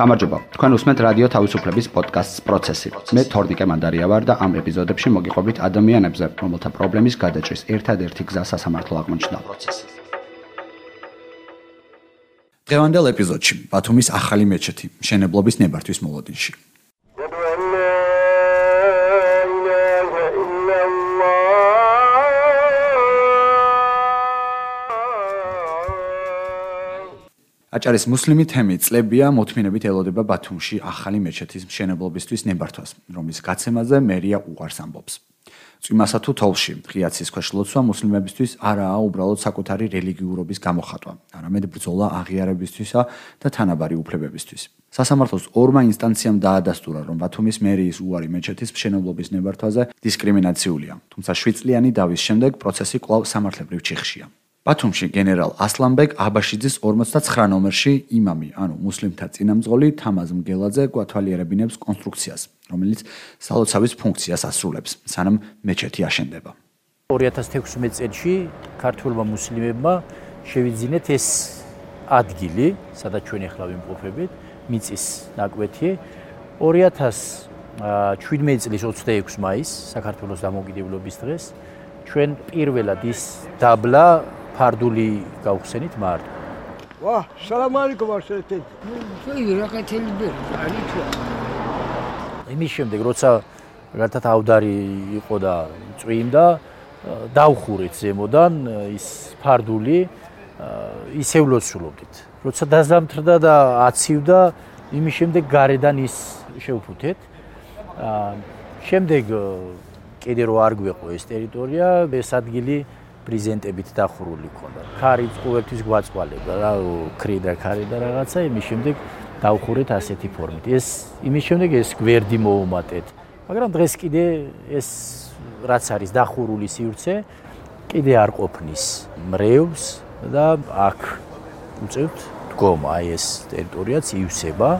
გამარჯობა. თქვენ უსმენთ რადიო თავისუფლების პოდკასტს პროცესი. მე თორნიკე მანდარია ვარ და ამ ეპიზოდებში მოგიყვებით ადამიანებზე, რომელთა პრობლემის გადაჭრის ერთადერთი გზა სასამართლო აღმოჩნდა პროცესი. დღევანდელ ეპიზოდში ბათუმის ახალი მეჩეთი, შენებლობის ნებართვის მოლოდინში. აჭარის მუსლიმი თემი წლებია მოთმინებით ელოდება ბათუმში ახალი მეჩეთის მშენებლობისთვის ნებართვას, რომლის გაცემაზე მერია უყარს ამბობს. წვიმასა თუ თოლში ღიაცის ქვეშ ლოცვა მუსლიმებისთვის არაა უბრალოდ საკუთარი რელიგიურობის გამოხატვა, არამედ ბრძოლა აღიარებისთვისა და თანაბარი უფლებებისთვის. სასამართლოს ორმა ინსტანციამ დაადასტურა, რომ ბათუმის მერიის უარი მეჩეთის მშენებლობის ნებართვაზე დისკრიმინაციულია, თუმცა შვიდწლიანი დავის შემდეგ პროცესი კვლავ სამართლებრივ ჩიხშია. ბათუმში გენერალ ასლანბეგ აბაშიძის 59 ნომერში იმამი, ანუ მუსლიმთა წინამძღოლი თამაზ მგელაძე გვათვალიერებინებს კონსტრუქციას, რომელიც სალოცავის ფუნქციას ასრულებს, სანამ მეჩეთი აშენდება. 2016 წელს ქართულმა მუსლიმებმა შევიძინეთ ეს ადგილი, სადაც ჩვენ ახლა ვიმყოფებით, მიწის ნაკვეთი 2017 წლის 26 მაისს, საქართველოს დამოუკიდებლობის დღეს, ჩვენ პირველად ის დაბლა ფარდული გავხსენით მარტო. ვა, სალამ ალეიკუმ არსეთე. შეიძლება რაღაცელი ბერი, არის თუ. იმის შემდეგ, როცა რაღაცა ავდარი იყო და წვიმდა, დავხურეთ ზემოდან ის ფარდული ისევ ლოცულობდით. როცა დაზამთრდა და აცივდა, იმის შემდეგ გარედან ის შევფუთეთ. აა შემდეგ კიდე რო არ გვეყო ეს ტერიტორია, ეს ადგილი პრეზენტებით დახურული ქონდა. ქარი ყოველთვის გვაწვალებდა რა, ქრი და ქარი და რაღაცა, იმის შემდეგ დავხურეთ ასეთი ფორმით. ეს იმის შემდეგ ეს გვერდი მოუმატეთ. მაგრამ დღეს კიდე ეს რაც არის დახურული სივრცე, კიდე არ ყოფნის მრევს და აქ უწევთ დგომა, აი ეს ტერიტორიაც ივსება.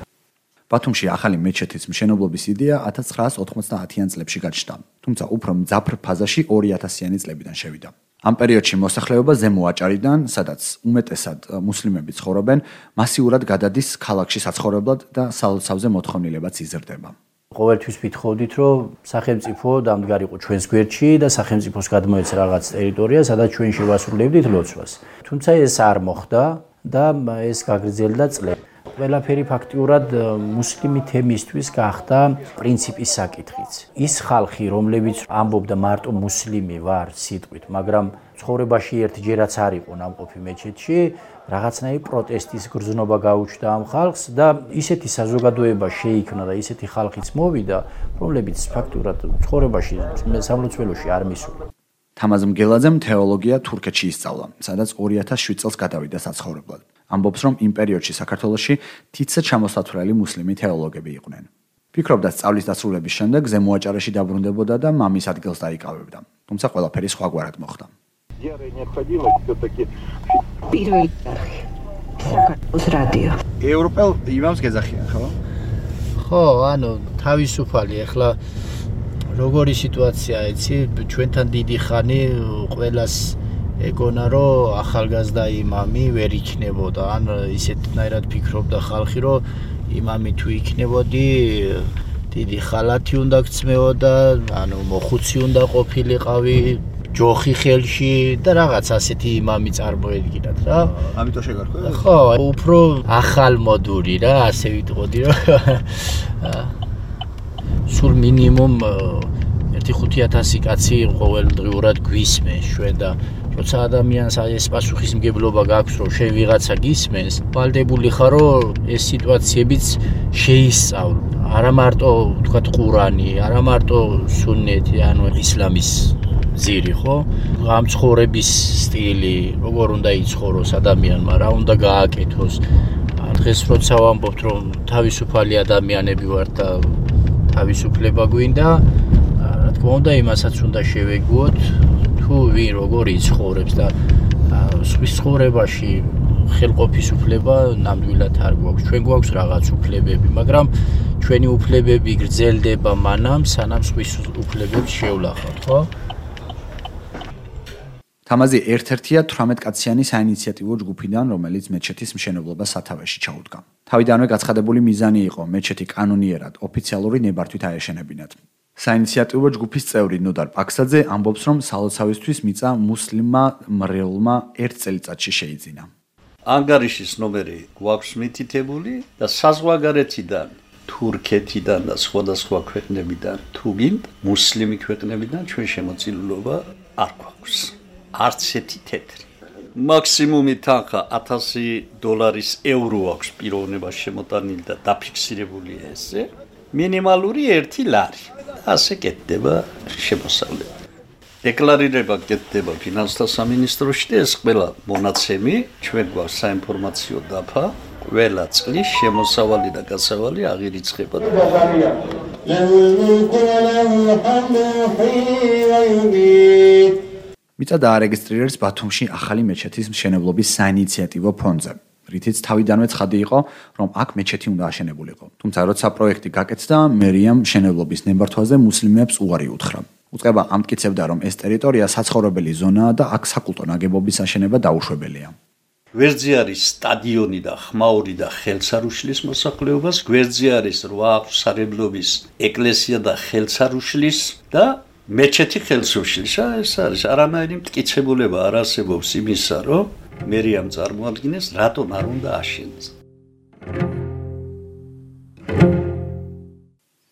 ბათუმში ახალი მეჩეთის მშენებლობის იდეა 1990-იან წლებში გაჩნდა, თუმცა უფრო მძაფრ ფაზაში 2000-იანი წლებიდან შევიდა. ამ პერიოდში მოსახლეობა ზემო აჭარიდან, სადაც უმეტესად მუსლიმები ცხოვრობენ, მასიურად გადადის ქალაქში საცხოვრებლად და სალოცავზე მოთხოვნილებაც იზრდება. ყოველთვის ვითხოვდით, რომ სახელმწიფო დამდგარიყო ჩვენს გვერდში და სახელმწიფოს გადმოეცა რაღაც ტერიტორია, სადაც ჩვენ შევასრულებდით ლოცვას. თუმცა ეს არ მოხდა და ეს გაგრძელდა წლები. ყველაფერი ფაქტიურად მუსლიმი თემისთვის გახდა პრინციპის საკითხიც. ის ხალხი, რომლებიც ამბობდა მარტო მუსლიმი ვარ სიტყვით, მაგრამ ცხოვრებაში ერთჯერაც არ იყო ნამყოფი მეჩეთში, რაღაცნაირი პროტესტის გრძნობა გაუჩნდა ამ ხალხს და ისეთი საზოგადოება შეიქმნა და ისეთი ხალხიც მოვიდა, რომლებიც ფაქტურად ცხოვრებაში სამლოცველოში არ მისულა. თამაზ მგელაძემ თეოლოგია თურქეთში ისწავლა, სადაც 2007 წელს გადავიდა საცხოვრებლად. ამბობს, რომ იმ პერიოდში საქართველოში თითზე ჩამოსათვლელი მუსლიმი თეოლოგები იყვნენ. ფიქრობდა სწავლის დასრულების შემდეგ ზემოაჭარეში დაბრუნდებოდა და მამის ადგილს დაიკავებდა. თუმცა ყველაფერი სხვაგვარად მოხდა. პირველი სახე. საქართველოს რადიო. ევროპელ იმამს გეძახიან, ხო? ხო, ანუ თავისუფალი ახლა როგორი სიტუაცია, იცი, ჩვენთან დიდი ხანი ყოველას ეგონა რომ ახალგაზრდა იმამი ვერ იქნებოდა. ან ისეთნაირად ფიქრობდა ხალხი რომ იმამი თუ იქნებოდი დიდი ხალათი უნდა გწმეოდა ანუ მოხუცი უნდა ყოფილიყავი ჯოხი ხელში და რაღაც ასეთი იმამი წარმოედგინათ რა. ამიტომ შეგარქვა ხო უფრო ახალმოდური რა ასე ვიტყოდი რომ სულ მინიმუმ 1-5000 კაცი ყოველდღიურად გვისმენს ჩვენ და როცა ადამიანს ეს პასუხისმგებლობა გაქვს, რომ შენ ვიღაცა გისმენს, ვალდებული ხარ, რომ ეს სიტუაციებიც შეისწავლ. არა მარტო, თქვა ყურანი, არა მარტო სუნნეთი, ანუ ისლამის ძირი, ხო? ამ ცხოვრების სტილი, როგორ უნდა იცხოვროს ადამიანმა, რა უნდა გააკეთოს. დღეს როცა ვამბობთ, რომ თავისუფალი ადამიანები ვართ და თავისუფლება გვინდა, რა თქმა უნდა, იმასაც უნდა შევეგუოთ, თუ ვინ როგორი ცხოვრობს და სვის ცხოვრებაში ხელყოფის უფლება ნამდვილად არ გვაქვს. ჩვენ გვაქვს რაღაც უფლებები, მაგრამ ჩვენი უფლებები გრძელდება მანამ, სანამ სვის უფლებებს შევლახავთ, ხო? თამაზი ერთ-ერთია 18 კაციანი საინიციატივო ჯგუფიდან, რომელიც მეჩეთის მშენებლობას სათავეში ჩაუდგა. თავიდანვე გაცხადებული მიზანი იყო მეჩეთი კანონიერად ოფიციალური ნებართვით აეშენებინათ. საინიციატივო ჯგუფის წევრი ნოდარ პაქსაძე ამბობს, რომ სალოცავისთვის მიწა მუსლიმმა მრევლმა ერთ წელიწადში შეიძინა. ანგარიშის ნომერი გვაქვს მითითებული და საზღვარგარეთიდან თურქეთიდან და სხვადასხვა ქვეყნებიდან თუ გინდ მუსლიმი ქვეყნებიდან ჩვენ შემოწირულობა არ გვაქვს. არც ერთი თეთრი. მაქსიმუმი თანხა 1000 დოლარის ევრო აქვს პიროვნება შემოტანილი და დაფიქსირებული ესე. მინიმალური 1 ლარი. ასე კეთდება შემოსავლება. დეკლარირება კეთდება ფინანსთა სამინისტროში და ეს ყველა მონაცემი ჩვენ გვაქვს საინფორმაციო დაფა ყველა წლის შემოსავალი და გასავალი აღირიცხება და მიწა დაარეგისტრირებს ბათუმში ახალი მეჩეთის მშენებლობის საინიციატივო ფონდზე. რითიც თავიდანვე ცხადი იყო, რომ აქ მეჩეთი უნდა აშენებულიყო. თუმცა როცა პროექტი გაკეთდა, მერიამ მშენებლობის ნებართვაზე მუსლიმებს უარი უთხრა. უწყება ამტკიცებდა, რომ ეს ტერიტორია საცხოვრებელი ზონაა და აქ საკულტო ნაგებობის აშენება დაუშვებელია. გვერდზე არის სტადიონი და ხმაური და ხელსარუშლის მოსახლეობას, გვერდზე არის რვა სარებლობის ეკლესია და ხელსარუშლის და მეჩეთი ხელსუშლის. ეს არის არანაირი მტკიცებულება არ არსებობს იმისა, რომ მერიამ წარმოადგენს რატომ არ უნდა აშენდეს.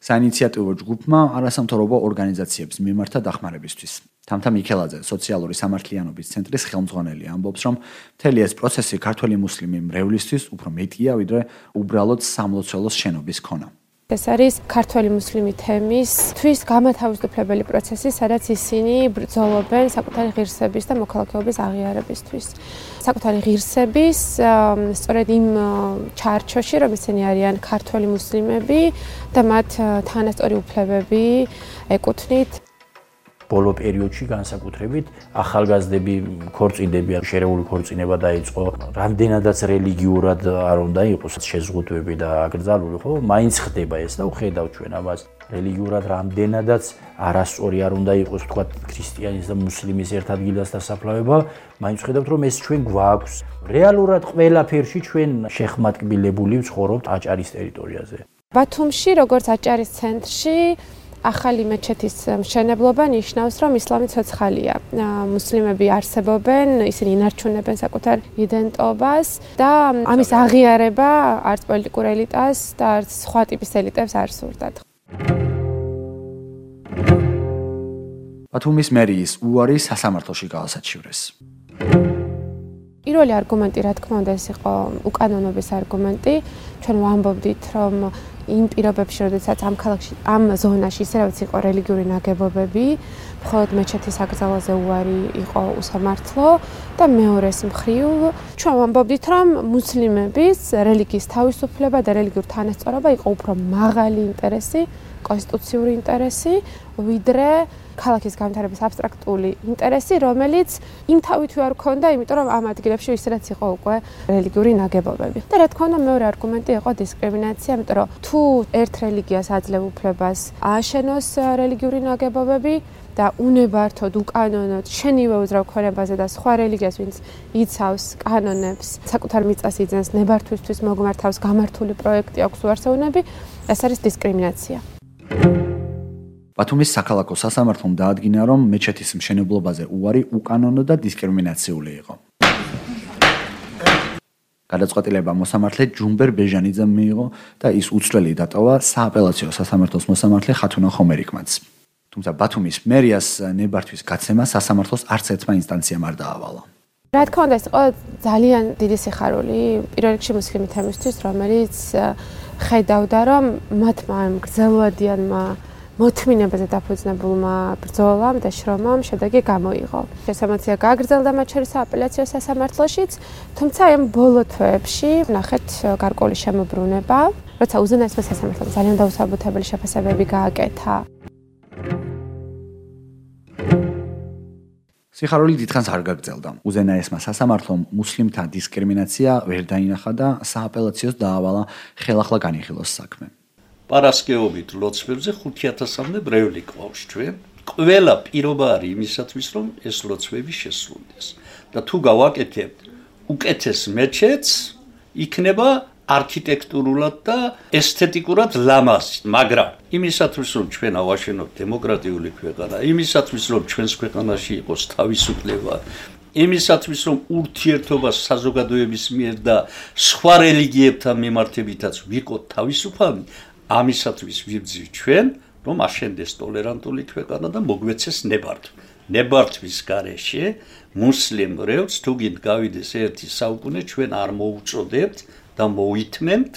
საინიციატივო ჯგუფმა არასამთავრობო ორგანიზაციებს მიმართა დახმარებისთვის. თამთა მიქელაძე, სოციალური სამართლიანობის ცენტრის ხელმძღვანელი, ამბობს, რომ მთელი ეს პროცესი ქართული მუსლიმი მრევლისთვის უფრო მეტია, ვიდრე უბრალოდ სამლოცველოს შენობის ქონა. ეს არის ქართული მუსლიმი თემის თვის გამათავისუფლებელი პროცესი, სადაც ისინი ბრძოლობენ საკუთარი ღირსების და მოქალაქეობის აღიარებისთვის. საკუთარი ღირსების სწორედ იმ ჩარჩოში, რომ ისინი არიან ქართული მუსლიმები და მათ თანასწორი უფლებები ეკუთვნით ბოლო პერიოდში განსაკუთრებით ახალგაზრდები ქორწინდები ან შერეული ქორწინება დაიწყო. რამდენადაც რელიგიურად არ უნდა იყოს შეზღუდვები და აკრძალული, ხო? მაინც ხდება ეს და ვხედავ ჩვენ ამას. რელიგიურად რამდენადაც არასწორი არ უნდა იყოს, თქვა ქრისტიანის და მუსლიმის ერთ ადგილას დასაფლავება, მაინც ვხედავთ რომ ეს ჩვენ გვაქვს. რეალურად ყველაფერში ჩვენ შეხმატკბილებული ვცხოვრობთ აჭარის ტერიტორიაზე. ბათუმში, როგორც აჭარის ცენტრში, ახალი მეჩეთის მშენებლობა ნიშნავს, რომ ისლამი ცოცხალია. მუსლიმები არსებობენ, ისინი ინარჩუნებენ საკუთარ იდენტობას და ამის აღიარება არც პოლიტიკურ ელიტას და არც სხვა ტიპის ელიტებს არ სურდათ. ბათუმის მერიის უარი სასამართლოში გაასაჩივრეს. პირველი არგუმენტი, რა თქმა უნდა, ეს იყო უკანონობის არგუმენტი. ჩვენ ვამბობდით, რომ იმ პირობებში, როდესაც ამ ქალაქში, ამ ზონაში ისევაც იყო რელიგიური ნაგებობები, მხოლოდ მეჩეთის აკრძალვაზე უარი იყო უსამართლო და მეორეს მხრივ ჩვენ ვამბობდით, რომ მუსლიმების რელიგიის თავისუფლება და რელიგიურ თანასწორობა იყო უფრო მაღალი ინტერესი, კონსტიტუციური ინტერესი, ვიდრე ქალაქის განვითარების აბსტრაქტული ინტერესი, რომელიც იმ თავით არ ქონდა, იმიტომ რომ ამ ადგილებში ისედაც იყო უკვე რელიგიური ნაგებობები. და რა თქმა უნდა, მეორე არგუმენტი იყო დისკრიმინაცია, იმიტომ რომ თუ ერთ რელიგიას აძლევ უფლებას ააშენოს რელიგიური ნაგებობები, და უნებართოდ უკანონოდ შენივე უძრავ ქონებაზე და სხვა რელიგიას ვინც იცავს კანონებს საკუთარ მიწას იძენს ნებართვისთვის მოგმართავს გამართული პროექტი აქვს უარსაუნები ეს არის დისკრიმინაცია ბათუმის საქალაქო სასამართლომ დაადგინა, რომ მეჩეთის მშენებლობაზე უარი უკანონო და დისკრიმინაციული იყო. გადაწყვეტილება მოსამართლე ჯუმბერ ბეჟანიძემ მიიღო და ის უცვლელი დატოვა სააპელაციო სასამართლოს მოსამართლე ხათუნა ხომერიკმაც. თუმცა ბათუმის მერიას ნებართვის გაცემა სასამართლოს არც ერთმა ინსტანციამ არ დაავალა. რა თქმა უნდა, ეს იყო ძალიან დიდი სიხარული პირველ რიგში მუსლიმი თემისთვის, რომელიც ხედავდა, რომ მათმა გრძელვადიანმა მოთმინებაზე დაფუძნებულმა ბრძოლამ და შრომამ შედეგი გამოიღო. შესამაცია გააგრძელდა მათ შორის აპელაციო სასამართლოშიც, თუმცა ამ ბოლო თვეებში ნახეთ გარკვეული შემოbrunება, როცა უზენაესმა სასამართლომ ძალიან დაუსაბუთებელი შეფასებები გააკეთა. სიხარული დიდხანს არ გაგრძელდა. უზენაესმა სასამართლომ მუსლიმთა დისკრიმინაცია ვერ დაინახა და სააპელაციოს დაავალა ხელახლა განიხილოს საქმე. პარასკეობით ლოცვებზე 5000-მდე ბრეული ყავს ჩვენ. ყველა პირობა არის იმისათვის, რომ ეს ლოცვები შესრულდეს. და თუ გავაკეთებთ უკეთეს მეჩეთს, იქნება არქიტექტურულად და ესთეტიკურად ლამაზი, მაგრამ იმისათვის რომ ჩვენ ავაშენოთ დემოკრატიული ქვეყანა, იმისათვის რომ ჩვენს ქვეყანაში იყოს თავისუფლება, იმისათვის რომ ურთიერთობა საზოგადოების მიერ და სხვა რელიგიებთან მიმართებითაც ვიყოთ თავისუფალი, ამისათვის ვიბძივ ჩვენ, რომ აშენდეს ტოლერანტული ქვეყანა და მოგვეცეს ნებართვა. ნებართვის გარეშე მუსლიმ რევს თუ გინდ გავიდეს ერთი საუკუნე ჩვენ არ მოუწოდებთ და მოითმენთ,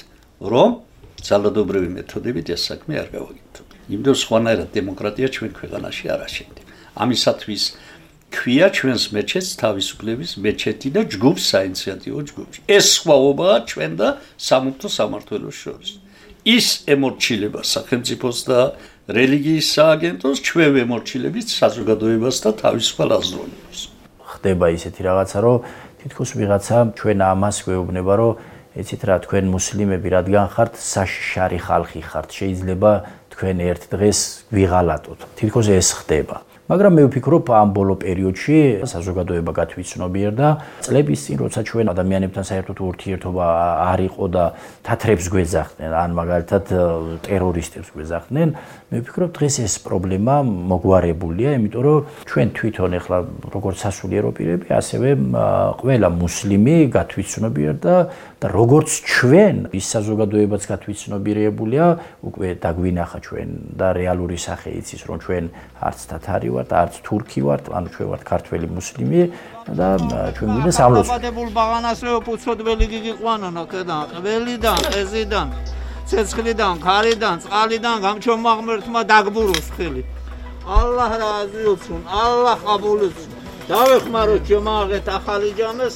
რომ ძალადობრივი მეთოდებით ეს საქმე არ გავაკეთოთ. იმდენ სხვანაირად დემოკრატია ჩვენ ქვეყანაში არ აშენდება. ამისათვის ქვია ჩვენს მეჩეთს თავისუფლების მეჩეთი და ჯგუფ საინიციატივო ჯგუფი. ეს სხვაობაა ჩვენ და სამართო სამართლოს შორის. ის ემორჩილება სახელმწიფოს და რელიგიის სააგენტოს ჩვენ ემორჩილებით საზოგადოებას და თავისუფალ აზროვნებას. ხდება ისეთი რაღაცა, რომ თითქოს ვიღაცა ჩვენ ამას გვეუბნება, რომ ეცით რა თქვენ მუსლიმები რადგან ხართ საშარი ხალხი ხართ შეიძლება თქვენ ერთ დღეს ვიღალატოთ თითქოს ეს ხდება მაგრამ მე ვფიქრობ ამ ბოლო პერიოდში საზოგადოება გათვითცნობიერდა წლების წინ როცა ჩვენ ადამიანებთან საერთოდ ურთიერთობა არ იყო და თათრებს გვეძახდნენ ან მაგალითად ტერორისტებს გვეძახდნენ მე ვფიქრობ დღეს ეს პრობლემა მოგვარებულია იმიტომ რომ ჩვენ თვითონ ახლა როგორც სასულიერო პირები ასევე ყველა მუსლიმი გათვითცნობიერდა და როგორც ჩვენ ის საზოგადოებაც გათვითცნობიერებულია უკვე დაგვინახა ჩვენ და რეალური სახე იცის რომ ჩვენ არც თათარი ვართ არც თურქი ვართ ანუ ჩვენ ვართ ქართველი მუსლიმი და ჩვენ გვინდა სამლოს დაბადებულ ბაღანას რო პუცოდველი გიგიყვანონა ქედან ყველიდან ყეზიდან ცეცხლიდან ქარიდან წყალიდან გამჩომაღმერთმა დაგბუროს ხელი. ალლაჰ რაზიოცუნ ალლაჰ ყაბულიცუნ. დავეხმარო ჩემაღეთ ახალი ჯამეს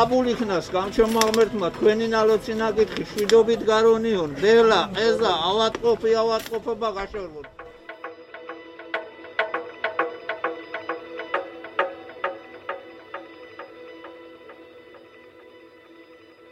აბულ იქნას გამჩომაღმერთმა თქვენი ნალოცი ნაკითხი შვიდობით გარონიონ ბელა ყეზა ავატყოფი ავატყოფობა გაშორბოთ